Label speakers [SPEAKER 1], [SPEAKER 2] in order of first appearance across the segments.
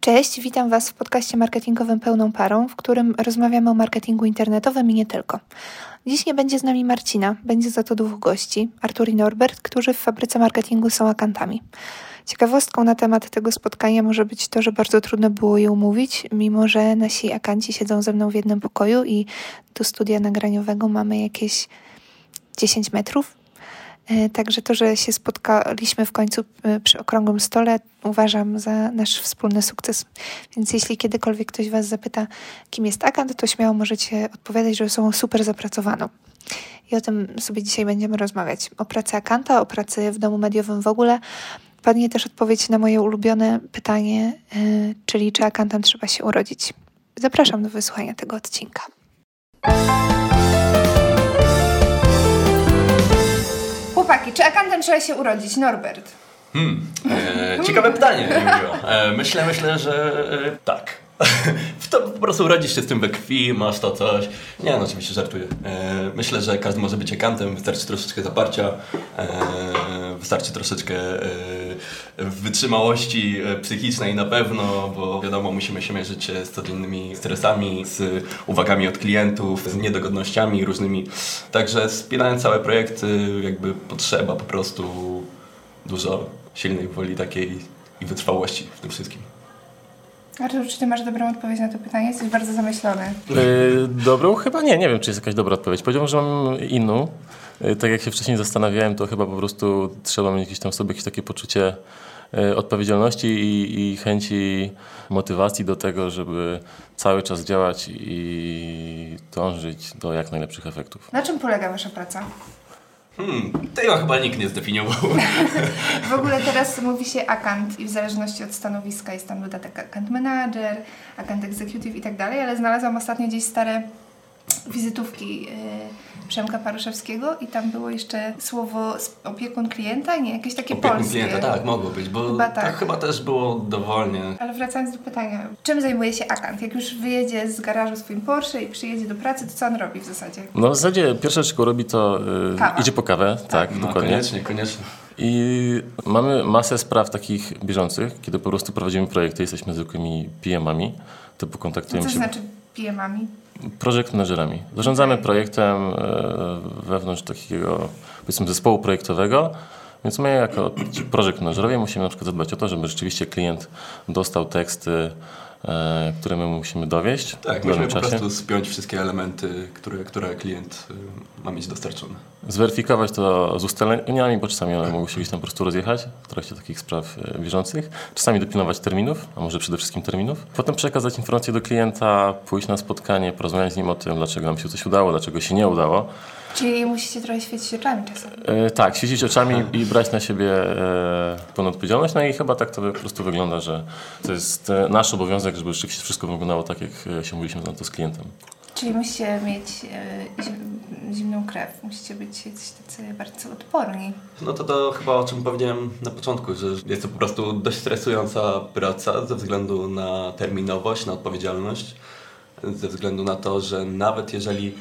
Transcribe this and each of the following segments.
[SPEAKER 1] Cześć, witam Was w podcaście marketingowym Pełną Parą, w którym rozmawiamy o marketingu internetowym i nie tylko. Dziś nie będzie z nami Marcina, będzie za to dwóch gości, Artur i Norbert, którzy w fabryce marketingu są akantami. Ciekawostką na temat tego spotkania może być to, że bardzo trudno było je umówić, mimo że nasi akanci siedzą ze mną w jednym pokoju i do studia nagraniowego mamy jakieś 10 metrów, także to, że się spotkaliśmy w końcu e, przy okrągłym stole, uważam za nasz wspólny sukces. Więc jeśli kiedykolwiek ktoś Was zapyta, kim jest akant, to śmiało możecie odpowiadać, że są super zapracowaną. I o tym sobie dzisiaj będziemy rozmawiać. O pracy akanta, o pracy w domu mediowym w ogóle. Padnie też odpowiedź na moje ulubione pytanie, e, czyli czy akantem trzeba się urodzić. Zapraszam do wysłuchania tego odcinka. Chłopaki, czy akantem trzeba się urodzić? Norbert.
[SPEAKER 2] Hmm, e, ciekawe pytanie. E, myślę, myślę, że e, tak. to po prostu urodzisz się z tym we krwi, masz to coś. Nie, no oczywiście żartuję. E, myślę, że każdy może być akantem, wystarczy troszeczkę zaparcia, e, wystarczy troszeczkę e, wytrzymałości e, psychicznej na pewno, bo wiadomo, musimy się mierzyć z codziennymi stresami, z uwagami od klientów, z niedogodnościami różnymi. Także wspierając całe projekty, jakby potrzeba po prostu dużo silnej woli takiej i wytrwałości w tym wszystkim.
[SPEAKER 1] Artur, czy ty masz dobrą odpowiedź na to pytanie? Jesteś bardzo zamyślony.
[SPEAKER 3] Yy, dobrą? Chyba nie. Nie wiem, czy jest jakaś dobra odpowiedź. Powiedziałbym, że mam inną. Yy, tak jak się wcześniej zastanawiałem, to chyba po prostu trzeba mieć jakieś tam sobie jakieś takie poczucie yy, odpowiedzialności i, i chęci motywacji do tego, żeby cały czas działać i dążyć do jak najlepszych efektów.
[SPEAKER 1] Na czym polega wasza praca?
[SPEAKER 2] Hmm, tego chyba nikt nie zdefiniował.
[SPEAKER 1] w ogóle teraz mówi się akant i w zależności od stanowiska jest tam dodatek akant manager, akant executive i tak dalej, ale znalazłam ostatnio gdzieś stare wizytówki y, Przemka Paruszewskiego i tam było jeszcze słowo opiekun klienta, nie? Jakieś takie
[SPEAKER 2] opiekun
[SPEAKER 1] polskie.
[SPEAKER 2] klienta, tak, mogło być, bo chyba, tak. chyba też było dowolnie.
[SPEAKER 1] Ale wracając do pytania, czym zajmuje się akant? Jak już wyjedzie z garażu swoim Porsche i przyjedzie do pracy, to co on robi w zasadzie?
[SPEAKER 3] No w zasadzie pierwsze, czego robi, to yy, idzie po kawę, tak, tak no, dokładnie.
[SPEAKER 2] Koniecznie, koniecznie.
[SPEAKER 3] I mamy masę spraw takich bieżących, kiedy po prostu prowadzimy projekty, jesteśmy zwykłymi PM-ami, typu kontaktujemy
[SPEAKER 1] co
[SPEAKER 3] się...
[SPEAKER 1] Co znaczy PM-ami?
[SPEAKER 3] Projekt managerami. Zarządzamy projektem e, wewnątrz takiego, powiedzmy, zespołu projektowego, więc my jako projekt managerowie musimy na przykład zadbać o to, żeby rzeczywiście klient dostał teksty, które my musimy dowieść.
[SPEAKER 2] Tak, musimy po prostu spiąć wszystkie elementy, które, które klient e, ma mieć dostarczone.
[SPEAKER 3] Zweryfikować to z ustaleniami, bo czasami one mogą się gdzieś tam po prostu rozjechać w trakcie takich spraw bieżących. Czasami dopilnować terminów, a może przede wszystkim terminów. Potem przekazać informacje do klienta, pójść na spotkanie, porozmawiać z nim o tym, dlaczego nam się coś udało, dlaczego się nie udało.
[SPEAKER 1] Czyli musicie trochę świecić oczami czasem.
[SPEAKER 3] E, tak, świecić oczami i brać na siebie e, pełną odpowiedzialność. No i chyba tak to po prostu wygląda, że to jest e, nasz obowiązek, żeby rzeczywiście wszystko wyglądało tak, jak e, się mówiliśmy na to z klientem.
[SPEAKER 1] Czyli musicie mieć e, zimną krew, musicie być tacy bardzo odporni.
[SPEAKER 2] No to to chyba o czym powiedziałem na początku, że jest to po prostu dość stresująca praca ze względu na terminowość, na odpowiedzialność, ze względu na to, że nawet jeżeli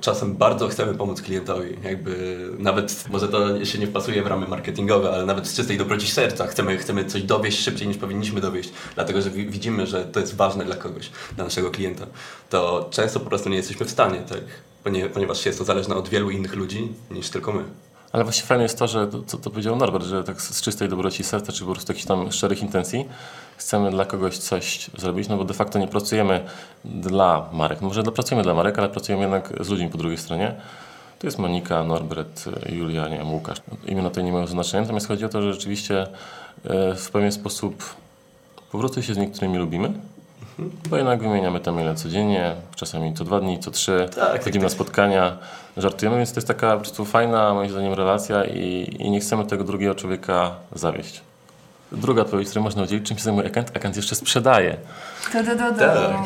[SPEAKER 2] czasem bardzo chcemy pomóc klientowi. Jakby nawet, może to się nie wpasuje w ramy marketingowe, ale nawet z czystej dobroci serca chcemy, chcemy coś dowieść szybciej niż powinniśmy dowieść, dlatego że widzimy, że to jest ważne dla kogoś, dla naszego klienta. To często po prostu nie jesteśmy w stanie, tak? Ponieważ jest to zależne od wielu innych ludzi niż tylko my.
[SPEAKER 3] Ale właśnie fajne jest to, że to, to powiedział Norbert, że tak z czystej dobroci serca, czy po prostu jakichś tam szczerych intencji chcemy dla kogoś coś zrobić, no bo de facto nie pracujemy dla marek. No może pracujemy dla marek, ale pracujemy jednak z ludźmi po drugiej stronie. To jest Monika, Norbert, Julia, nie wiem, Łukasz. Imiona to nie mają znaczenia, natomiast chodzi o to, że rzeczywiście e, w pewien sposób po prostu się z niektórymi lubimy, bo jednak wymieniamy tam ile codziennie, czasami co dwa dni, co trzy, tak, chodzimy tak, na spotkania, żartujemy, więc to jest taka po prostu fajna, moim zdaniem, relacja i, i nie chcemy tego drugiego człowieka zawieść. Druga odpowiedź, której można udzielić, czym się zajmuje Akant? Akant jeszcze sprzedaje.
[SPEAKER 1] To, to, to,
[SPEAKER 2] tak.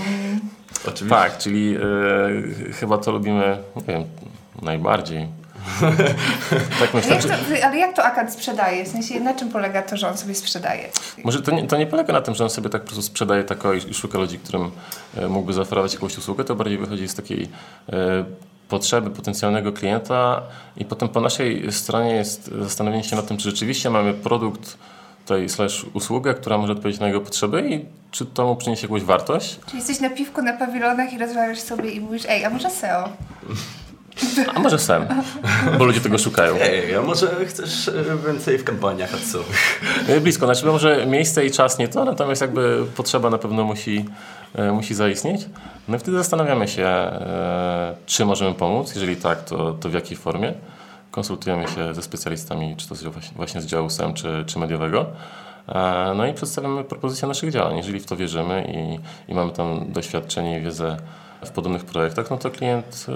[SPEAKER 2] Oczywiście.
[SPEAKER 3] Tak, czyli y, chyba to lubimy, nie wiem, najbardziej.
[SPEAKER 1] tak myślę. Jak to, ale jak to akad sprzedaje? W sensie na czym polega to, że on sobie sprzedaje?
[SPEAKER 3] Może to nie, to nie polega na tym, że on sobie tak po prostu sprzedaje tako i, i szuka ludzi, którym e, mógłby zaoferować jakąś usługę, to bardziej wychodzi z takiej e, potrzeby potencjalnego klienta i potem po naszej stronie jest zastanowienie się nad tym, czy rzeczywiście mamy produkt tutaj slash usługę, która może odpowiedzieć na jego potrzeby i czy to mu przyniesie jakąś wartość.
[SPEAKER 1] Czyli jesteś na piwku na pawilonach i rozmawiasz sobie i mówisz, ej, a może SEO?
[SPEAKER 3] A może SEM, bo ludzie tego szukają.
[SPEAKER 2] Ej, a może chcesz e, więcej w kampaniach adsowych?
[SPEAKER 3] E, Blisko, znaczy może miejsce i czas nie to, natomiast jakby potrzeba na pewno musi, e, musi zaistnieć. No i wtedy zastanawiamy się, czy możemy pomóc, jeżeli tak, to, to w jakiej formie. Konsultujemy się ze specjalistami, czy to właśnie- z działu SEM, czy, czy mediowego. No i przedstawiamy propozycje naszych działań. Jeżeli w to wierzymy i, i mamy tam doświadczenie i wiedzę w podobnych projektach, no to klient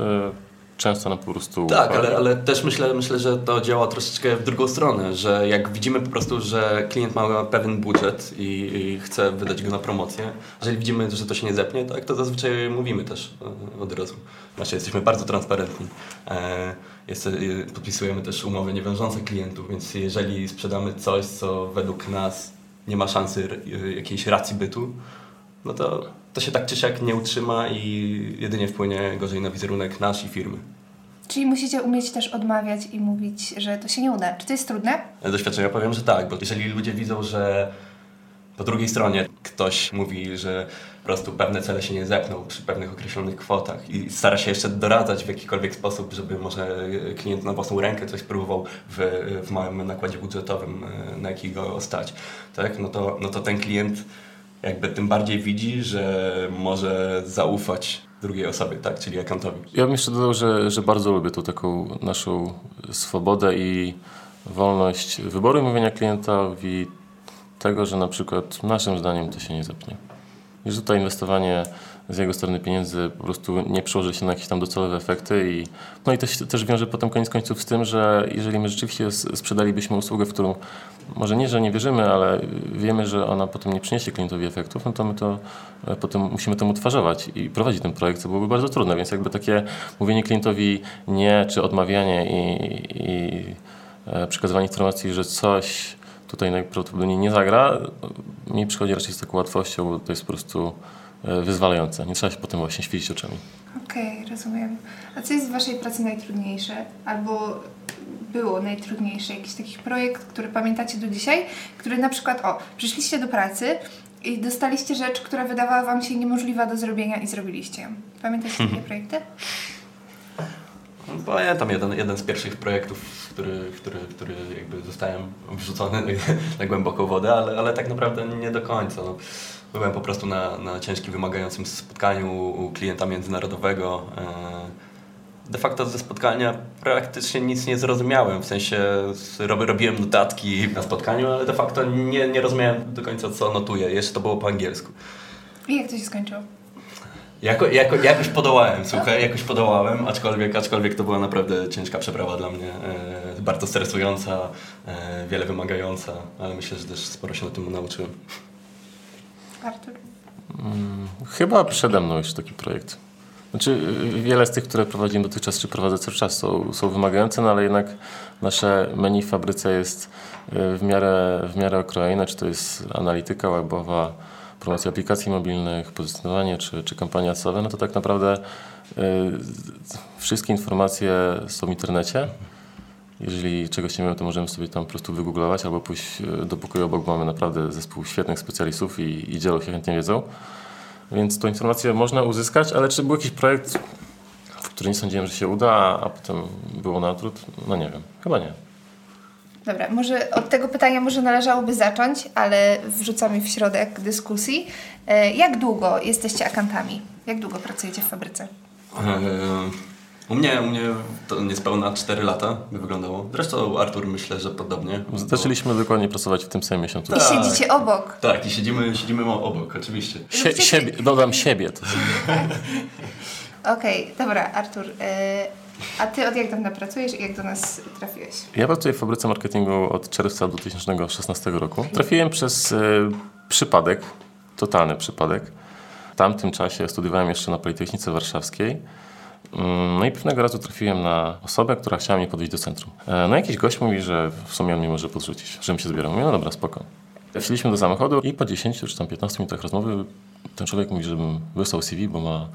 [SPEAKER 3] często nam po prostu
[SPEAKER 2] Tak, ale, ale też myślę, myślę, że to działa troszeczkę w drugą stronę, że jak widzimy po prostu, że klient ma pewien budżet i, i chce wydać go na promocję, jeżeli widzimy, że to się nie zepnie, tak, to zazwyczaj mówimy też e, od razu. Znaczy jesteśmy bardzo transparentni. E, jest, e, podpisujemy też umowy niewiążące klientów, więc jeżeli sprzedamy coś, co według nas nie ma szansy jakiejś racji bytu, no to, to się tak czy siak nie utrzyma i jedynie wpłynie gorzej na wizerunek nasz i firmy.
[SPEAKER 1] Czyli musicie umieć też odmawiać i mówić, że to się nie uda. Czy to jest trudne?
[SPEAKER 2] Doświadczenia powiem, że tak, bo jeżeli ludzie widzą, że po drugiej stronie ktoś mówi, że po prostu pewne cele się nie zepną przy pewnych określonych kwotach i stara się jeszcze doradzać w jakikolwiek sposób, żeby może klient na własną rękę coś spróbował w, w małym nakładzie budżetowym, e, na jaki go stać, tak? no, to, no to ten klient jakby tym bardziej widzi, że może zaufać drugiej osobie, tak? czyli akantowi.
[SPEAKER 3] Ja bym jeszcze dodał, że, że bardzo lubię tą taką naszą swobodę i wolność wyboru mówienia klientowi tego, że na przykład naszym zdaniem to się nie zepnie. Że tutaj inwestowanie z jego strony pieniędzy po prostu nie przełoży się na jakieś tam docelowe efekty i no i to się też wiąże potem koniec końców z tym, że jeżeli my rzeczywiście sprzedalibyśmy usługę, w którą może nie, że nie wierzymy, ale wiemy, że ona potem nie przyniesie klientowi efektów, no to my to e, potem musimy temu twarzować i prowadzić ten projekt, co byłoby bardzo trudne, więc jakby takie mówienie klientowi nie, czy odmawianie i, i e, przekazywanie informacji, że coś tutaj najprawdopodobniej nie zagra, mi przychodzi raczej z taką łatwością, bo to jest po prostu wyzwalające. Nie trzeba się potem właśnie świecić oczami.
[SPEAKER 1] Okej, rozumiem. A co jest w Waszej pracy najtrudniejsze? Albo było najtrudniejsze? Jakiś taki projekt, który pamiętacie do dzisiaj? Który na przykład, o, przyszliście do pracy i dostaliście rzecz, która wydawała Wam się niemożliwa do zrobienia i zrobiliście ją. Pamiętacie takie projekty?
[SPEAKER 2] Pamiętam jeden, jeden z pierwszych projektów, który, który, który jakby zostałem wrzucony na, na głęboką wodę, ale, ale tak naprawdę nie do końca. No. Byłem po prostu na, na ciężkim, wymagającym spotkaniu u klienta międzynarodowego. E, De facto ze spotkania praktycznie nic nie zrozumiałem, w sensie robiłem notatki na spotkaniu, ale de facto nie, nie rozumiałem do końca co notuję, jeszcze to było po angielsku.
[SPEAKER 1] I jak to się skończyło?
[SPEAKER 2] Jako, jako, jakoś podołałem, słuchaj, jakoś podołałem, aczkolwiek, aczkolwiek to była naprawdę ciężka przeprawa dla mnie, e, bardzo stresująca, e, wiele wymagająca, ale myślę, że też sporo się na tym nauczyłem.
[SPEAKER 1] Artur?
[SPEAKER 3] Chyba przede mną już taki projekt. Znaczy, y, wiele z tych, które prowadzimy dotychczas, czy prowadzę cały czas, są, są wymagające, no ale jednak nasze menu w fabryce jest y, w miarę, w miarę okrojone, czy to jest analityka webowa, promocja aplikacji mobilnych, pozycjonowanie, czy, czy kampania adsowe, no to tak naprawdę y, wszystkie informacje są w internecie. Jeżeli czegoś nie wiemy, to możemy sobie tam po prostu wygooglować albo pójść y, do pokoju obok, bo mamy naprawdę zespół świetnych specjalistów i, i dzielą się chętnie wiedzą. Więc tą informację można uzyskać, ale czy był jakiś projekt, w który nie sądziłem, że się uda, a, a potem było na odwrót? No nie wiem, chyba nie.
[SPEAKER 1] Dobra, może od tego pytania może należałoby zacząć, ale wrzucamy w środek dyskusji. E, Jak długo jesteście akantami? Jak długo pracujecie w fabryce?
[SPEAKER 2] E, U mnie, u mnie to niespełna 4 lata by wyglądało. Zresztą Artur myślę, że podobnie.
[SPEAKER 3] Zaczęliśmy dokładnie pracować w tym samym miesiącu.
[SPEAKER 1] I siedzicie obok.
[SPEAKER 2] Tak, i siedzimy, siedzimy obok, oczywiście.
[SPEAKER 3] Sie, siebie, dodam siebie. To.
[SPEAKER 1] Okej, dobra, Artur. e, A ty od jak dawna pracujesz i jak do nas trafiłeś?
[SPEAKER 3] Ja pracuję w fabryce marketingu od czerwca 2016 roku. Trafiłem przez e, przypadek, totalny przypadek. W tamtym czasie studiowałem jeszcze na Politechnice Warszawskiej. Mm, No i pewnego razu trafiłem na osobę, która chciała mnie podwieźć do centrum. E, No jakiś gość mówi, że w sumie on mnie może podrzucić, żebym się zbierał. Mówię, no dobra, spoko. Wsiedliśmy do samochodu i po 10 czy tam 15 minutach rozmowy ten człowiek mówi, żebym wysłał CV, bo ma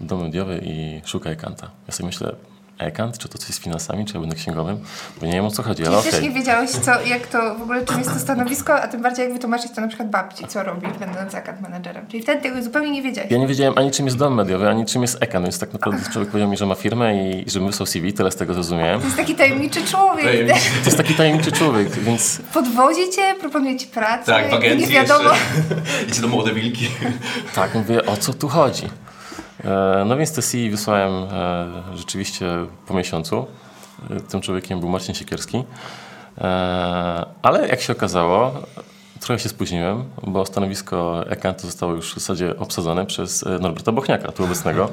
[SPEAKER 3] dom mediowy i szuka ekanta. Ja sobie myślę, Ekant, czy to coś z finansami, czy ja będę księgowym, bo nie wiem o co chodzi, ale okej.
[SPEAKER 1] też nie wiedziałeś, co, jak to w ogóle, czym jest to stanowisko, a tym bardziej jak wytłumaczyć to na przykład babci, co robi, będąc account managerem. Czyli wtedy tego zupełnie nie wiedziałeś.
[SPEAKER 3] Ja nie wiedziałem ani czym jest dom mediowy, ani czym jest Ekan, więc tak naprawdę człowiek powiedział mi, że ma firmę i żebym wysłał CV, tyle z tego zrozumiałem.
[SPEAKER 1] To jest taki tajemniczy człowiek.
[SPEAKER 2] Tajemniczy.
[SPEAKER 3] To jest taki tajemniczy człowiek, więc
[SPEAKER 1] Podwozi cię, proponuje ci pracę.
[SPEAKER 2] Tak, w
[SPEAKER 1] i
[SPEAKER 2] agencji
[SPEAKER 1] nie wiadomo.
[SPEAKER 2] jeszcze. Idzie do młode wilki.
[SPEAKER 3] tak, mówię, o co tu chodzi? E, No więc te CV wysłałem e, rzeczywiście po miesiącu. E, Tym człowiekiem był Marcin Siekierski. Ale jak się okazało, trochę się spóźniłem, bo stanowisko Ekantu zostało już w zasadzie obsadzone przez Norberta Bochniaka, tu obecnego.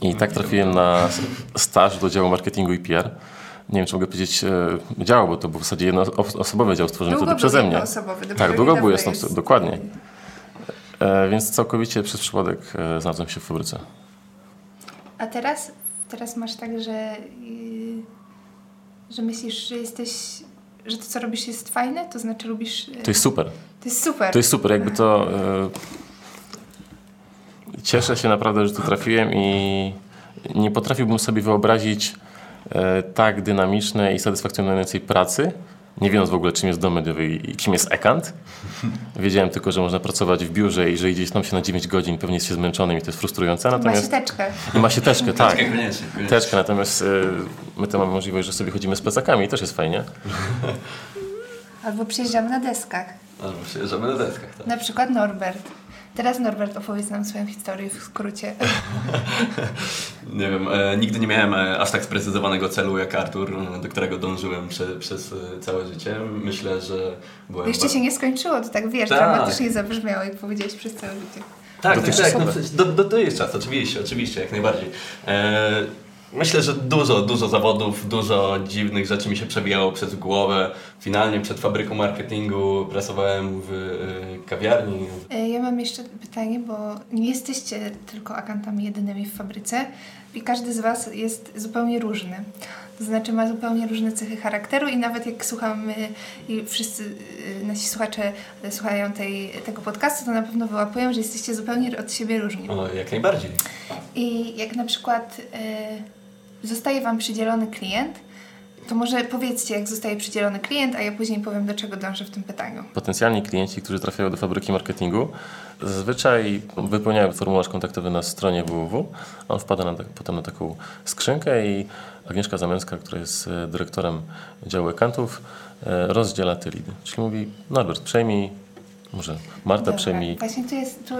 [SPEAKER 3] I tak trafiłem na staż do działu marketingu i PR. Nie wiem, czy mogę powiedzieć dział, bo to był w zasadzie jednoosobowy dział stworzony
[SPEAKER 1] Długo
[SPEAKER 3] wtedy przeze mnie.
[SPEAKER 1] dopiero
[SPEAKER 3] Tak, długo był jestem,
[SPEAKER 1] jest.
[SPEAKER 3] dokładnie. E, więc całkowicie przez przypadek e, znalazłem się w fabryce.
[SPEAKER 1] A teraz, teraz masz tak, że, yy, że myślisz, że jesteś, że to co robisz jest fajne, to znaczy lubisz... Yy,
[SPEAKER 3] To jest super.
[SPEAKER 1] to jest super.
[SPEAKER 3] To jest super, jakby to... E, cieszę się naprawdę, że tu trafiłem i nie potrafiłbym sobie wyobrazić e, tak dynamicznej i satysfakcjonującej pracy, nie wiedząc w ogóle czym jest dom mediowy i kim jest ekant. Wiedziałem tylko, że można pracować w biurze i że idzie tam się na 9 godzin, pewnie jest się zmęczonym i to jest frustrujące.
[SPEAKER 1] Ma
[SPEAKER 3] Natomiast...
[SPEAKER 1] siateczkę.
[SPEAKER 3] I ma się teczkę, tak.
[SPEAKER 2] Koniecznie, koniecznie.
[SPEAKER 3] Teczkę, natomiast y, my to mamy możliwość, że sobie chodzimy z plecakami i też jest fajnie.
[SPEAKER 1] Albo przyjeżdżamy na deskach.
[SPEAKER 2] Albo przyjeżdżamy na deskach, tak.
[SPEAKER 1] Na przykład Norbert. Teraz Norbert opowiedz nam swoją historię w skrócie.
[SPEAKER 2] Nie wiem, e, nigdy nie miałem e, aż tak sprecyzowanego celu jak Artur, e, do którego dążyłem prze, przez e, całe życie. Myślę, że byłem...
[SPEAKER 1] Jeszcze się nie skończyło, to tak wiesz,
[SPEAKER 2] Tak.
[SPEAKER 1] dramatycznie zabrzmiało, jak powiedziałeś przez całe życie.
[SPEAKER 2] Tak, tak,
[SPEAKER 3] Dotychczasowe.
[SPEAKER 2] tak. No, do, do, to jest czas, oczywiście, oczywiście, jak najbardziej. E, myślę, że dużo, dużo zawodów, dużo dziwnych rzeczy mi się przebijało przez głowę. Finalnie przed fabryką marketingu pracowałem w e, kawiarni.
[SPEAKER 1] E, Ja mam jeszcze pytanie, bo nie jesteście tylko akantami jedynymi w fabryce i każdy z Was jest zupełnie różny. To znaczy ma zupełnie różne cechy charakteru i nawet jak słuchamy i wszyscy y, nasi słuchacze słuchają tej, tego podcastu, to na pewno wyłapują, że jesteście zupełnie od siebie różni.
[SPEAKER 2] O, jak najbardziej.
[SPEAKER 1] I jak na przykład y, zostaje Wam przydzielony klient, to może powiedzcie, jak zostaje przydzielony klient, a ja później powiem, do czego dążę w tym pytaniu.
[SPEAKER 3] Potencjalni klienci, którzy trafiają do fabryki marketingu, zazwyczaj wypełniają formularz kontaktowy na stronie www. On wpada na, tak- potem na taką skrzynkę i Agnieszka Zamęcka, która jest e, dyrektorem działu ekantów, e, rozdziela te lidy. Czyli mówi, Norbert, przejmij, może Marta
[SPEAKER 1] Dobra.
[SPEAKER 3] przejmij.
[SPEAKER 1] Właśnie tu jest, tu,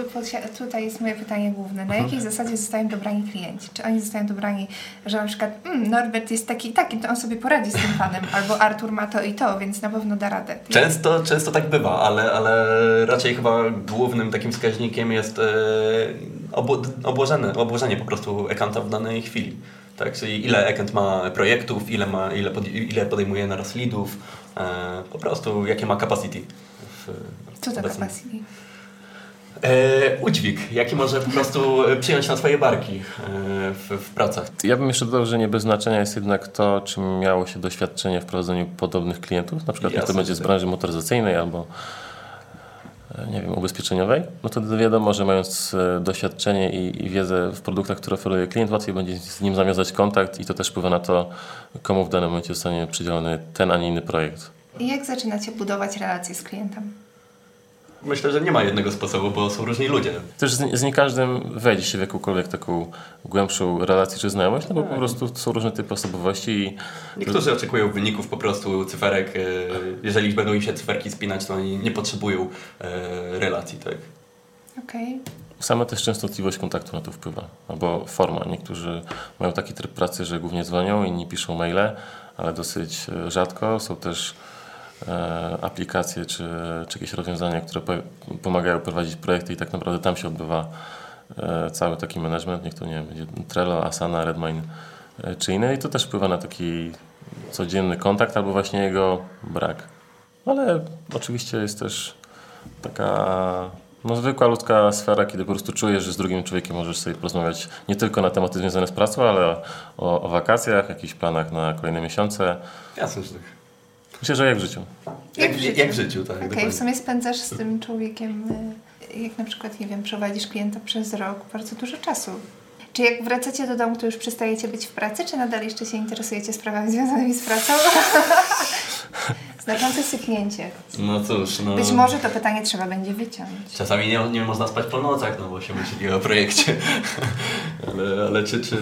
[SPEAKER 1] tutaj jest moje pytanie główne.
[SPEAKER 3] Mhm.
[SPEAKER 1] Na jakiej zasadzie zostają dobrani klienci? Czy oni zostają dobrani, że na przykład mm, Norbert jest taki i taki, to on sobie poradzi z tym panem, albo Artur ma to i to, więc na pewno da radę.
[SPEAKER 2] Często, często tak bywa, ale, ale raczej chyba głównym takim wskaźnikiem jest e, obło- obłożenie, obłożenie po prostu ekanta w danej chwili. Tak? Czyli ile ekant ma projektów, ile, ma, ile, pod, ile podejmuje naraz leadów, e, po prostu jakie ma capacity. W,
[SPEAKER 1] Co to
[SPEAKER 2] obecnym-
[SPEAKER 1] capacity?
[SPEAKER 2] E, udźwig, jaki może po prostu przyjąć na swoje barki e, w, w pracach.
[SPEAKER 3] Ja bym jeszcze dodał, że nie bez znaczenia jest jednak to, czy miało się doświadczenie w prowadzeniu podobnych klientów. Na przykład niech to
[SPEAKER 2] Jasne,
[SPEAKER 3] będzie z branży motoryzacyjnej albo e, nie wiem, ubezpieczeniowej, no to wtedy wiadomo, że mając e, doświadczenie i, i wiedzę w produktach, które oferuje klient, łatwiej będzie z nim zawiązać kontakt i to też wpływa na to, komu w danym momencie zostanie przydzielony ten, a nie inny projekt.
[SPEAKER 1] I jak zaczynacie budować relacje z klientem?
[SPEAKER 2] Myślę, że nie ma jednego sposobu, bo są różni ludzie.
[SPEAKER 3] Też z, z nie każdym wejdzie się w jakąkolwiek taką głębszą relację czy znajomość, no bo po prostu są różne typy osobowości i
[SPEAKER 2] Niektórzy oczekują wyników po prostu cyferek. e, Jeżeli będą im się cyferki spinać, to oni nie potrzebują e, relacji, tak?
[SPEAKER 1] Okej.
[SPEAKER 3] Sama też częstotliwość kontaktu na to wpływa, albo forma. Niektórzy mają taki tryb pracy, że głównie dzwonią, inni piszą maile, ale dosyć e, rzadko. Są też aplikacje czy, czy jakieś rozwiązania, które po, pomagają prowadzić projekty i tak naprawdę tam się odbywa e, cały taki management. Niech to nie wiem, będzie Trello, Asana, Redmine e, czy inne i to też wpływa na taki codzienny kontakt albo właśnie jego brak. Ale oczywiście jest też taka no, zwykła ludzka sfera, kiedy po prostu czujesz, że z drugim człowiekiem możesz sobie porozmawiać nie tylko na tematy związane z pracą, ale o, o wakacjach, jakichś planach na kolejne miesiące.
[SPEAKER 2] Jasne, że tak.
[SPEAKER 3] Myślę, że jak w życiu.
[SPEAKER 2] Jak,
[SPEAKER 1] w
[SPEAKER 2] w-
[SPEAKER 1] życiu.
[SPEAKER 2] jak w życiu, tak.
[SPEAKER 1] Okej,
[SPEAKER 2] dokładnie.
[SPEAKER 1] w sumie spędzasz z tym człowiekiem, y, jak na przykład, nie wiem, prowadzisz klienta przez rok, bardzo dużo czasu. Czy jak wracacie do domu, to już przestajecie być w pracy, czy nadal jeszcze się interesujecie sprawami związanymi z pracą? Znaczące sypnięcie.
[SPEAKER 2] No cóż, no...
[SPEAKER 1] Być może to pytanie trzeba będzie wyciąć.
[SPEAKER 2] Czasami nie, nie można spać po nocach, no bo się myśli o projekcie. ale, ale czy, czy,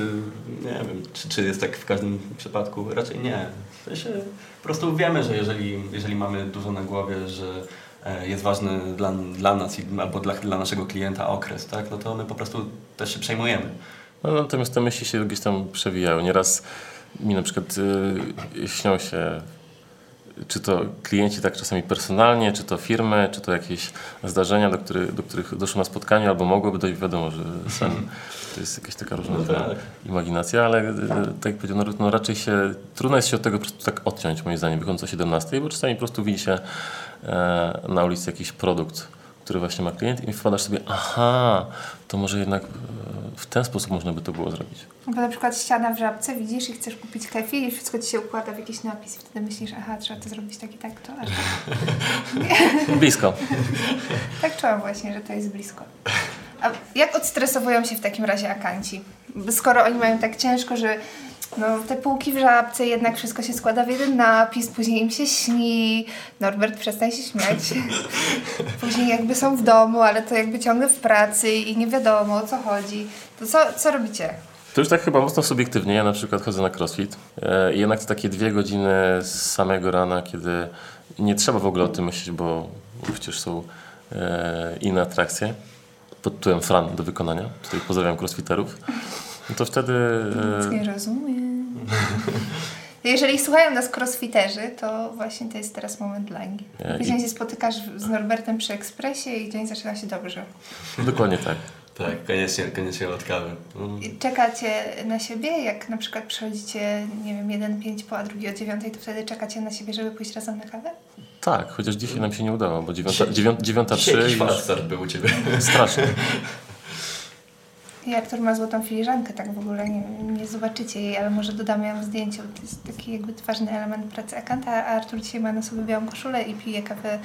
[SPEAKER 2] nie wiem, czy, czy jest tak w każdym przypadku? Raczej nie. W sensie, po prostu wiemy, że jeżeli, jeżeli mamy dużo na głowie, że e, jest ważny dla, dla nas albo dla, dla naszego klienta okres, tak? no to my po prostu też się przejmujemy.
[SPEAKER 3] No, natomiast te myśli się gdzieś tam przewijają. Nieraz mi na przykład y, śnią się czy to klienci tak czasami personalnie, czy to firmy, czy to jakieś zdarzenia, do, których, do których doszło na spotkaniu, albo mogłoby dojść, wiadomo, że sen to jest jakaś taka różna
[SPEAKER 2] No tak.
[SPEAKER 3] imaginacja, ale e, tak jak powiedział, no, no raczej się, trudno jest się od tego po prostu tak odciąć, moim zdaniem, wychodząc o 17, bo czasami po prostu widzi się e, na ulicy jakiś produkt, który właśnie ma klient i wpadasz sobie, aha, to może jednak e, w ten sposób można by to było zrobić.
[SPEAKER 1] Bo na przykład ściana w żabce widzisz i chcesz kupić kefir i wszystko ci się układa w jakiś napis. Wtedy myślisz, aha, trzeba to zrobić tak i tak, to aż tak.
[SPEAKER 3] Blisko.
[SPEAKER 1] Tak czułam właśnie, że to jest blisko. A jak odstresowują się w takim razie akanci? Skoro oni mają tak ciężko, że no, te półki w żabce, jednak wszystko się składa w jeden napis, później im się śni. Norbert, przestań się śmiać. Później jakby są w domu, ale to jakby ciągle w pracy i nie wiadomo o co chodzi. To co, co robicie?
[SPEAKER 3] To już tak chyba mocno subiektywnie. Ja na przykład chodzę na crossfit e, i jednak to takie dwie godziny z samego rana, kiedy nie trzeba w ogóle o tym myśleć, bo przecież są e, inne atrakcje pod tytułem Fran do wykonania. Tutaj pozdrawiam crossfiterów. No to wtedy...
[SPEAKER 1] Nic
[SPEAKER 3] E,
[SPEAKER 1] nie rozumiem. Jeżeli słuchają nas crossfiterzy, to właśnie to jest teraz moment dla nich. Później
[SPEAKER 3] i-
[SPEAKER 1] się spotykasz z Norbertem przy ekspresie i dzień zaczyna się dobrze.
[SPEAKER 3] dokładnie tak.
[SPEAKER 2] Tak, koniecznie, koniecznie od kawy. Mm.
[SPEAKER 1] I Czekacie na siebie, jak na przykład przychodzicie, nie wiem, jeden pięć po, a drugi o dziewiątej, to wtedy czekacie na siebie, żeby pójść razem na kawę?
[SPEAKER 3] Tak, chociaż dzisiaj nam się nie udało, bo dziewiąta, dziewiąta, dziewiąta trzy już
[SPEAKER 2] był u Ciebie.
[SPEAKER 3] strasznie.
[SPEAKER 1] I Artur ma złotą filiżankę, tak w ogóle nie, nie zobaczycie jej, ale może dodam ją w zdjęciu. To jest taki jakby ważny element pracy akanta, a Artur dzisiaj ma na sobie białą koszulę i pije kawę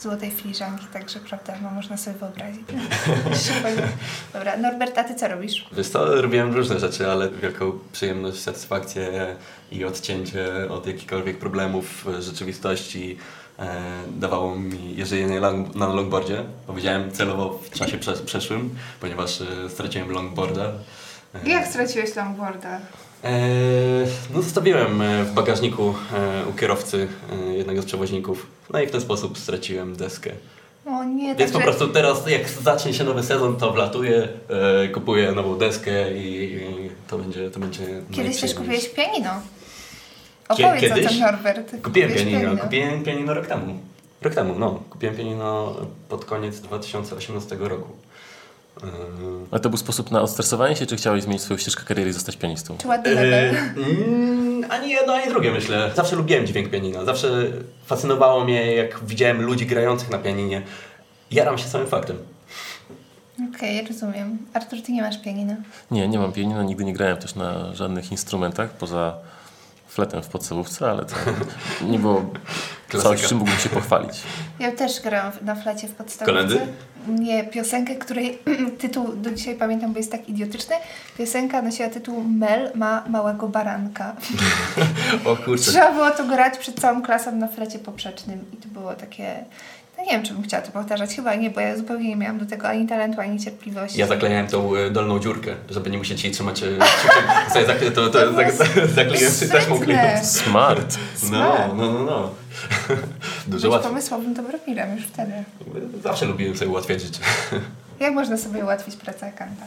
[SPEAKER 1] złotej filiżanki, także prawda, no, można sobie wyobrazić. Dobra, Norbert, a ty co robisz?
[SPEAKER 2] Wiesz co, robiłem różne rzeczy, ale wielką przyjemność, satysfakcję i odcięcie od jakichkolwiek problemów w rzeczywistości e, dawało mi jeżdżenie lang- na longboardzie. Powiedziałem celowo w czasie prze- przeszłym, ponieważ e, straciłem longboarda. E,
[SPEAKER 1] Jak straciłeś longboarda?
[SPEAKER 2] E, no zostawiłem e, w bagażniku e, u kierowcy jednego z przewoźników. No i w ten sposób straciłem deskę.
[SPEAKER 1] O nie,
[SPEAKER 2] Więc po prostu teraz jak zacznie się nowy sezon, to wlatuję, kupuję nową deskę i, to będzie to będzie
[SPEAKER 1] kiedyś też kupiłeś pianino. Opowiedz o
[SPEAKER 2] kiedyś?
[SPEAKER 1] tym, Norbert.
[SPEAKER 2] Kupiłem
[SPEAKER 1] Kupiłeś
[SPEAKER 2] pianino, kupiłem pianino rok temu. Rok temu, no. Kupiłem pianino pod koniec 2018 roku. E,
[SPEAKER 3] Ale to był sposób na odstresowanie się, czy chciałeś zmienić swoją ścieżkę kariery i zostać pianistą?
[SPEAKER 1] Czy ładny?
[SPEAKER 2] E, mm, ani jedno, ani drugie myślę. Zawsze lubiłem dźwięk pianina. Zawsze fascynowało mnie, jak widziałem ludzi grających na pianinie. Jaram się samym faktem.
[SPEAKER 1] Okej, rozumiem. Artur, ty nie masz pianina.
[SPEAKER 3] Nie, nie mam pianina, nigdy nie grałem też na żadnych instrumentach, poza fletem w podstawówce, ale to nie było coś, czym mógłbym się pochwalić.
[SPEAKER 1] Ja też grałam na flecie w podstawówce.
[SPEAKER 2] Kolendy?
[SPEAKER 1] Nie, piosenkę, której tytuł do dzisiaj pamiętam, bo jest tak idiotyczny. Piosenka nosiła tytuł Mel ma małego baranka.
[SPEAKER 2] O kurczę.
[SPEAKER 1] Trzeba było to grać przed całą klasą na flecie poprzecznym i to było takie... No nie wiem, czy bym chciała to powtarzać. Chyba nie, bo ja zupełnie nie miałam do tego ani talentu, ani cierpliwości.
[SPEAKER 2] Ja zaklejałem tą e, dolną dziurkę, żeby nie musieć jej trzymać e, kciukiem. Sobie zakle, to, to,
[SPEAKER 1] To było
[SPEAKER 2] zak- zakleiłem sobie taśmą.
[SPEAKER 3] Smart!
[SPEAKER 2] No, no, no, no. Dużo łatwiej.
[SPEAKER 1] pomysłowym dobrowilem już wtedy.
[SPEAKER 2] Zawsze lubiłem sobie ułatwiać życie.
[SPEAKER 1] Jak można sobie ułatwić pracę akanta?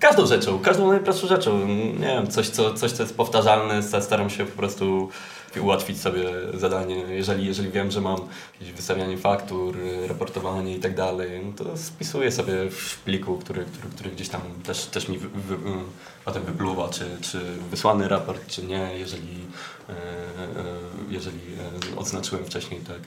[SPEAKER 2] Każdą rzeczą, każdą najprostszą rzeczą. Nie wiem, coś co, coś, co jest powtarzalne, sta- staram się po prostu ułatwić sobie zadanie. Jeżeli, jeżeli wiem, że mam jakieś wystawianie faktur, raportowanie i tak dalej, no to spisuję sobie w pliku, który, który, który gdzieś tam też, też mi wy, wy, potem wypluwa, czy, czy wysłany raport, czy nie, jeżeli, e, e, jeżeli e, odznaczyłem wcześniej, tak.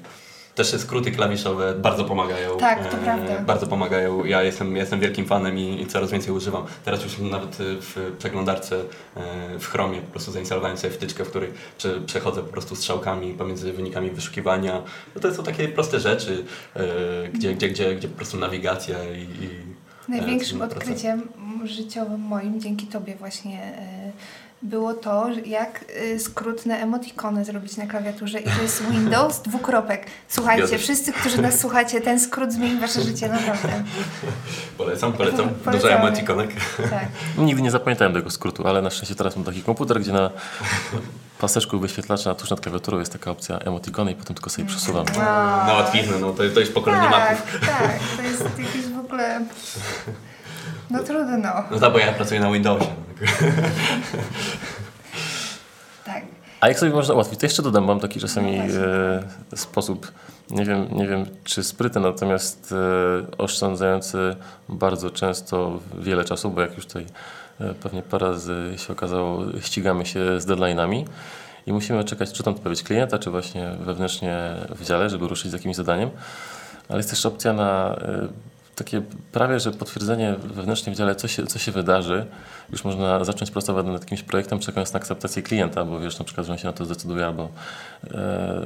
[SPEAKER 2] Też skróty klawiszowe bardzo pomagają.
[SPEAKER 1] Tak, to
[SPEAKER 2] e,
[SPEAKER 1] prawda.
[SPEAKER 2] Bardzo pomagają. Ja jestem, jestem wielkim fanem i, i coraz więcej używam. Teraz już nawet y, w przeglądarce e, w Chromie po prostu zainstalowałem sobie wtyczkę, w której prze, przechodzę po prostu strzałkami pomiędzy wynikami wyszukiwania. No to są takie proste rzeczy, e, gdzie, gdzie, gdzie, gdzie po prostu nawigacja i, i
[SPEAKER 1] Największym odkryciem życiowym moim, dzięki Tobie właśnie e, było to, jak y, skrót na emotikony zrobić na klawiaturze i to jest Windows dwukropek. Słuchajcie, wszyscy, którzy nas słuchacie, ten skrót zmieni wasze życie naprawdę.
[SPEAKER 2] Polecam, polecam. Dużo emotikonek. Tak.
[SPEAKER 3] Nigdy nie zapamiętałem tego skrótu, ale na szczęście teraz mam taki komputer, gdzie na paseczku wyświetlacza tuż nad klawiaturą jest taka opcja emotikony i potem tylko sobie przesuwam.
[SPEAKER 2] No. Na łatwiznę, no to, to jest pokolenie
[SPEAKER 1] tak,
[SPEAKER 2] maków.
[SPEAKER 1] Tak, to jest jakieś w ogóle... No trudno.
[SPEAKER 2] No tak, bo ja pracuję na Windowsie.
[SPEAKER 1] tak.
[SPEAKER 3] A jak sobie można ułatwić? To jeszcze dodam, mam taki czasami no e, sposób, nie wiem, nie wiem czy sprytny, natomiast e, oszczędzający bardzo często wiele czasu, bo jak już tutaj e, pewnie parę razy się okazało, ścigamy się z deadline'ami i musimy czekać, czy tam odpowiedź klienta, czy właśnie wewnętrznie w dziale, żeby ruszyć z jakimś zadaniem. Ale jest też opcja na e, takie prawie, że potwierdzenie wewnętrznie w dziale, co się, co się wydarzy. Już można zacząć pracować nad jakimś projektem, czekając na akceptację klienta, bo wiesz na przykład, że on się na to zdecyduje albo e,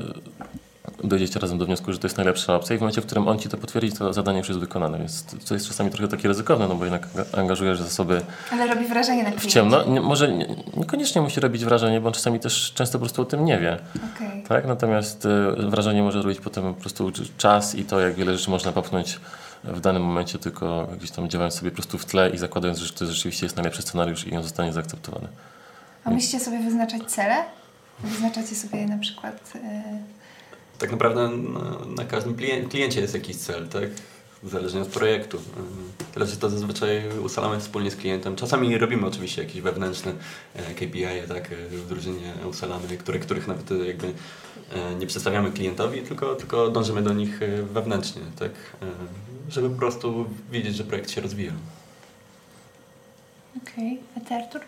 [SPEAKER 3] dojdziecie razem do wniosku, że to jest najlepsza opcja i w momencie, w którym on ci to potwierdzi, to zadanie już jest wykonane, więc to jest czasami trochę takie ryzykowne, no bo jednak angażujesz zasoby
[SPEAKER 1] Ale robi wrażenie na kliencie.
[SPEAKER 3] W ciemno. Nie, może nie, niekoniecznie musi robić wrażenie, bo on czasami też często po prostu o tym nie wie.
[SPEAKER 1] Okay.
[SPEAKER 3] Tak? Natomiast y, wrażenie może robić potem po prostu czas i to, jak wiele rzeczy można popchnąć w danym momencie, tylko gdzieś tam działając sobie po prostu w tle i zakładając, że to rzeczywiście jest najlepszy scenariusz i on zostanie zaakceptowany.
[SPEAKER 1] A musicie sobie wyznaczać cele? Wyznaczacie sobie na przykład... Yy...
[SPEAKER 2] Tak naprawdę na, na każdym kliencie jest jakiś cel, tak? Zależnie od projektu. Tyle, że to zazwyczaj ustalamy wspólnie z klientem. Czasami robimy oczywiście jakieś wewnętrzne e, KPI, tak, w drużynie ustalamy, które, których nawet jakby e, nie przedstawiamy klientowi, tylko, tylko dążymy do nich e, wewnętrznie, tak żeby po prostu wiedzieć, że projekt się rozwija.
[SPEAKER 1] Okej, okay. a ty Artur?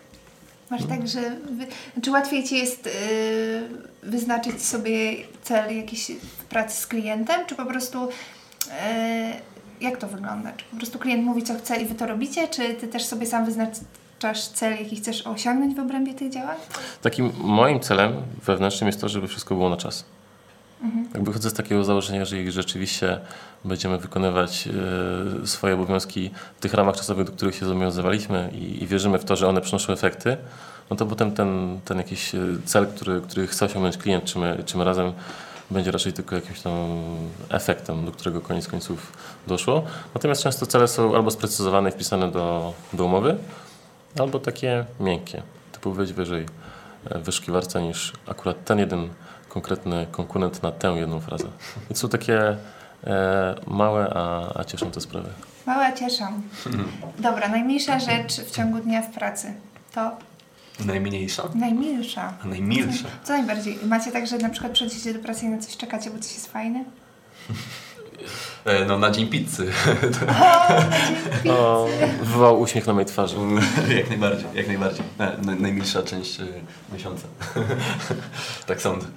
[SPEAKER 1] Masz hmm. tak, że wy... czy łatwiej Ci jest yy, wyznaczyć sobie cel jakiś w pracy z klientem, czy po prostu yy, jak to wygląda? Czy po prostu klient mówi, co chce i Wy to robicie, czy Ty też sobie sam wyznaczasz cel, jaki chcesz osiągnąć w obrębie tych działań?
[SPEAKER 3] Takim moim celem wewnętrznym jest to, żeby wszystko było na czas. Mhm. Tak wychodzę z takiego założenia, że jeżeli rzeczywiście będziemy wykonywać e, swoje obowiązki w tych ramach czasowych, do których się zobowiązywaliśmy i, i wierzymy w to, że one przynoszą efekty, no to potem ten, ten jakiś e, cel, który, który chce osiągnąć klient, czy my, czy my razem, będzie raczej tylko jakimś tam efektem, do którego koniec końców doszło. Natomiast często cele są albo sprecyzowane i wpisane do, do umowy, albo takie miękkie, typu wyjść wyżej e, wyszukiwarca niż akurat ten jeden konkretny konkurent na tę jedną frazę. I są takie e, małe, a, a cieszą te sprawy.
[SPEAKER 1] Małe, a cieszą. Dobra, najmniejsza rzecz w ciągu dnia w pracy to
[SPEAKER 2] Najmniejsza?
[SPEAKER 1] Najmilsza.
[SPEAKER 2] A najmilsza.
[SPEAKER 1] Co, co najbardziej? Macie tak, że na przykład przychodzicie do pracy i na coś czekacie, bo coś jest fajne?
[SPEAKER 2] E, no na dzień pizzy.
[SPEAKER 1] O, na dzień pizzy. O,
[SPEAKER 3] wywołał uśmiech na mojej twarzy.
[SPEAKER 2] jak najbardziej, jak najbardziej. Na, najmilsza część y, miesiąca. tak sądzę.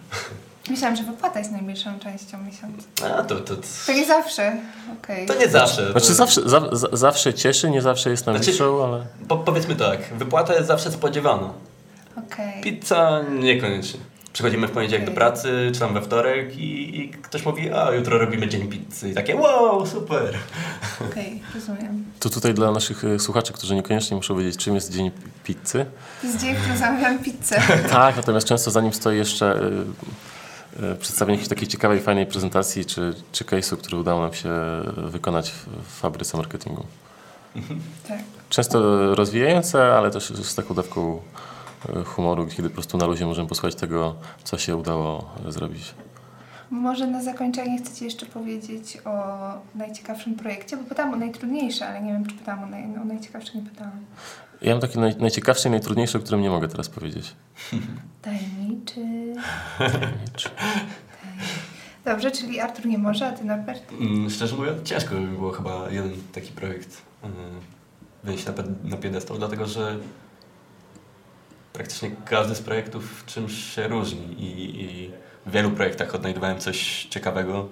[SPEAKER 1] Myślałam, że wypłata jest najmilszą częścią miesiąca.
[SPEAKER 2] A, to, to, to...
[SPEAKER 1] to nie zawsze. Okay.
[SPEAKER 2] To nie zawsze.
[SPEAKER 3] Znaczy zawsze, za, zawsze cieszy, nie zawsze jest najmilszą, znaczy, ale...
[SPEAKER 2] Po, powiedzmy tak, wypłata jest zawsze spodziewana.
[SPEAKER 1] Okay.
[SPEAKER 2] Pizza niekoniecznie. Przychodzimy w poniedziałek do pracy, czy tam we wtorek i, i, ktoś mówi, a jutro robimy dzień pizzy. I takie, wow, super.
[SPEAKER 1] Okej, okay, rozumiem.
[SPEAKER 3] To tutaj dla naszych e, słuchaczy, którzy niekoniecznie muszą wiedzieć, czym jest dzień pizzy.
[SPEAKER 1] To jest dzień, w którym zamawiam pizzę.
[SPEAKER 3] tak, natomiast często za nim stoi jeszcze y, y, przedstawienie jakiejś takiej ciekawej, fajnej prezentacji czy, czy case'u, który udało nam się wykonać w, w fabryce marketingu.
[SPEAKER 1] tak.
[SPEAKER 3] Często rozwijające, ale też z taką dawką humoru, kiedy po prostu na luzie możemy posłuchać tego, co się udało zrobić.
[SPEAKER 1] Może na zakończenie chcecie jeszcze powiedzieć o najciekawszym projekcie, bo pytałam o najtrudniejsze, ale nie wiem, czy pytałam o, naj, o najciekawsze, nie pytałam.
[SPEAKER 3] Ja mam takie naj, najciekawsze i najtrudniejsze, o którym nie mogę teraz powiedzieć.
[SPEAKER 1] Tajemniczy. Tajemniczy. Dobrze, czyli Artur nie może, a ty Norbert?
[SPEAKER 2] Mm, szczerze mówiąc, ciężko by było chyba jeden taki projekt yy, wyjść na, na piedestał, dlatego że praktycznie każdy z projektów czymś się różni i, i w wielu projektach odnajdywałem coś ciekawego,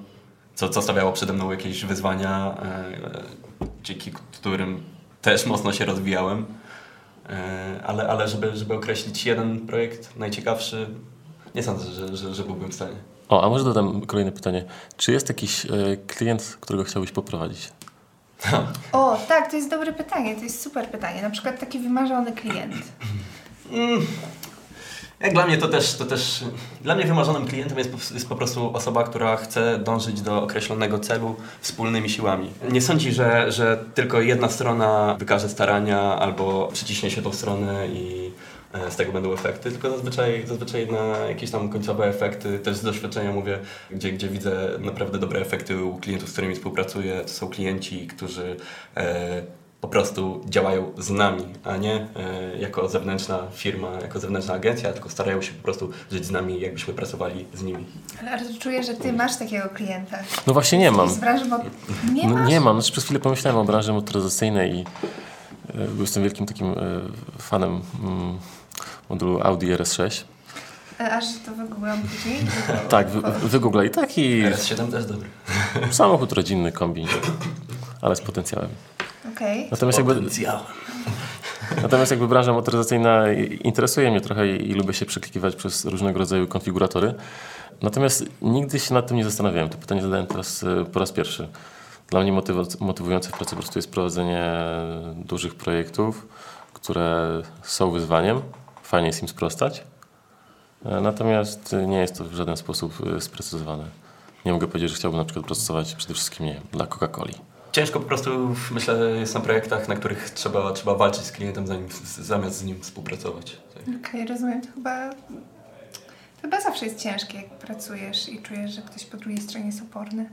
[SPEAKER 2] co, co stawiało przede mną jakieś wyzwania, e, dzięki którym też mocno się rozwijałem. E, ale, ale żeby, żeby określić jeden projekt najciekawszy, nie sądzę, że, że, że byłbym w stanie.
[SPEAKER 3] O, a może dodam kolejne pytanie. Czy jest jakiś e, klient, którego chciałbyś poprowadzić?
[SPEAKER 1] O, tak, to jest dobre pytanie, to jest super pytanie. Na przykład taki wymarzony klient.
[SPEAKER 2] Jak dla mnie to też, to też dla mnie wymarzonym klientem jest, po- jest po prostu osoba, która chce dążyć do określonego celu wspólnymi siłami. Nie sądzi, że, że tylko jedna strona wykaże starania albo przyciśnie się tą stronę i e, z tego będą efekty, tylko zazwyczaj, zazwyczaj na jakieś tam końcowe efekty, też z doświadczenia mówię, gdzie, gdzie widzę naprawdę dobre efekty u klientów, z którymi współpracuję, to są klienci, którzy e, po prostu działają z nami, a nie e, jako zewnętrzna firma, jako zewnętrzna agencja, tylko starają się po prostu żyć z nami, jakbyśmy pracowali z nimi.
[SPEAKER 1] Ale Artur, czuję, że ty masz takiego klienta.
[SPEAKER 3] No właśnie nie mam.
[SPEAKER 1] Z branży, bo nie
[SPEAKER 3] No, nie mam. Znaczy, przez chwilę pomyślałem o branży motoryzacyjnej i e, jestem wielkim takim e, fanem mm, modelu Audi RS6.
[SPEAKER 1] E, Aż to wygooglałam później.
[SPEAKER 3] Tak, wy, wygooglaj. Taki
[SPEAKER 2] RS7 też dobry.
[SPEAKER 3] samochód rodzinny, kombi, ale z potencjałem.
[SPEAKER 1] Okej.
[SPEAKER 3] Natomiast jakby, natomiast jakby branża motoryzacyjna interesuje mnie trochę i, i lubię się przeklikiwać przez różnego rodzaju konfiguratory. Natomiast nigdy się nad tym nie zastanawiałem. To pytanie zadałem teraz e, po raz pierwszy. Dla mnie motywa- motywujące w pracy po prostu jest prowadzenie dużych projektów, które są wyzwaniem. Fajnie jest im sprostać. E, Natomiast nie jest to w żaden sposób e, sprecyzowane. Nie mogę powiedzieć, że chciałbym na przykład pracować przede wszystkim nie dla Coca-Coli.
[SPEAKER 2] Ciężko po prostu, myślę, jest na projektach, na których trzeba, trzeba walczyć z klientem, zanim, zamiast z nim współpracować. Tak.
[SPEAKER 1] Okej, rozumiem. To chyba... To chyba zawsze jest ciężkie, jak pracujesz i czujesz, że ktoś po drugiej stronie jest oporny.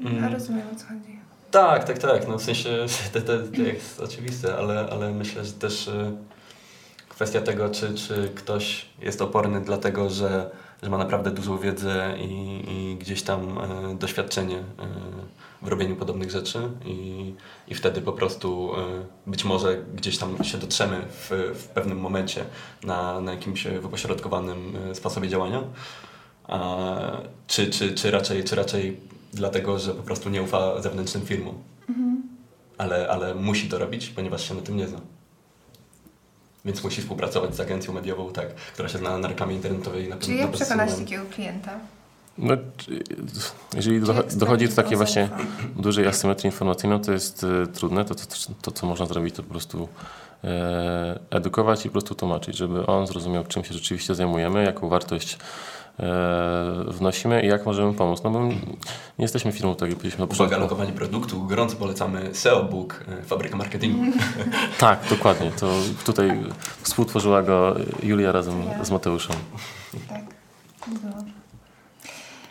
[SPEAKER 2] Mm.
[SPEAKER 1] A rozumiem, o co chodzi.
[SPEAKER 2] Tak, tak, tak. No w sensie to, to, to jest oczywiste, ale, ale myślę, że też y, kwestia tego, czy, czy ktoś jest oporny dlatego, że, że ma naprawdę dużą wiedzę i, i gdzieś tam y, doświadczenie y, w robieniu podobnych rzeczy i, i wtedy po prostu y, być może gdzieś tam się dotrzemy w, w pewnym momencie na, na jakimś wypośrodkowanym y, sposobie działania. A, czy, czy, czy, raczej, czy raczej dlatego, że po prostu nie ufa zewnętrznym firmom. Ale, ale musi to robić, ponieważ się na tym nie zna. Więc musi współpracować z agencją mediową, tak, która się zna na reklamie internetowej. Na
[SPEAKER 1] Czyli
[SPEAKER 2] na
[SPEAKER 1] jak przekonać takiego klienta?
[SPEAKER 3] No, jeżeli dochodzi do takiej
[SPEAKER 1] nie
[SPEAKER 3] właśnie dużej asymetrii informacyjnej, to jest e, trudne. To, to, to, co można zrobić, to po prostu e, edukować i po prostu tłumaczyć, żeby on zrozumiał, czym się rzeczywiście zajmujemy, jaką wartość wnosimy i jak możemy pomóc. No bo nie jesteśmy firmą, tak jak powiedzieliśmy na
[SPEAKER 2] Uwaga, lokowanie produktu. Gorąco polecamy SEO Book, e, Fabryka Marketingu.
[SPEAKER 3] Tak, dokładnie. To tutaj współtworzyła go Julia razem z Mateuszem.
[SPEAKER 1] Tak. No.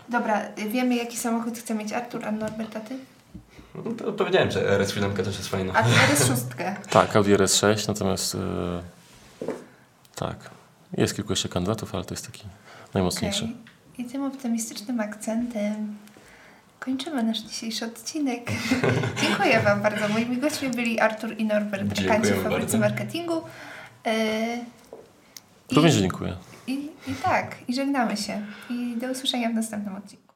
[SPEAKER 1] Dobra, wiemy jaki samochód chce mieć Artur, a Norbert, a ty?
[SPEAKER 2] No to powiedziałem, że RS7 też jest fajna.
[SPEAKER 1] A ty jest szóstkę.
[SPEAKER 3] Tak, Audi RS6, natomiast e, tak, jest kilku jeszcze kandydatów, ale to jest taki najmocniejszy.
[SPEAKER 1] Okej. I tym optymistycznym akcentem kończymy nasz dzisiejszy odcinek. Dziękuję Wam bardzo. Moimi gośćmi byli Artur i Norbert, brakanci w fabryce marketingu. Yy, i-
[SPEAKER 3] Również dziękuję.
[SPEAKER 1] I, I tak, i żegnamy się. I do usłyszenia w następnym odcinku.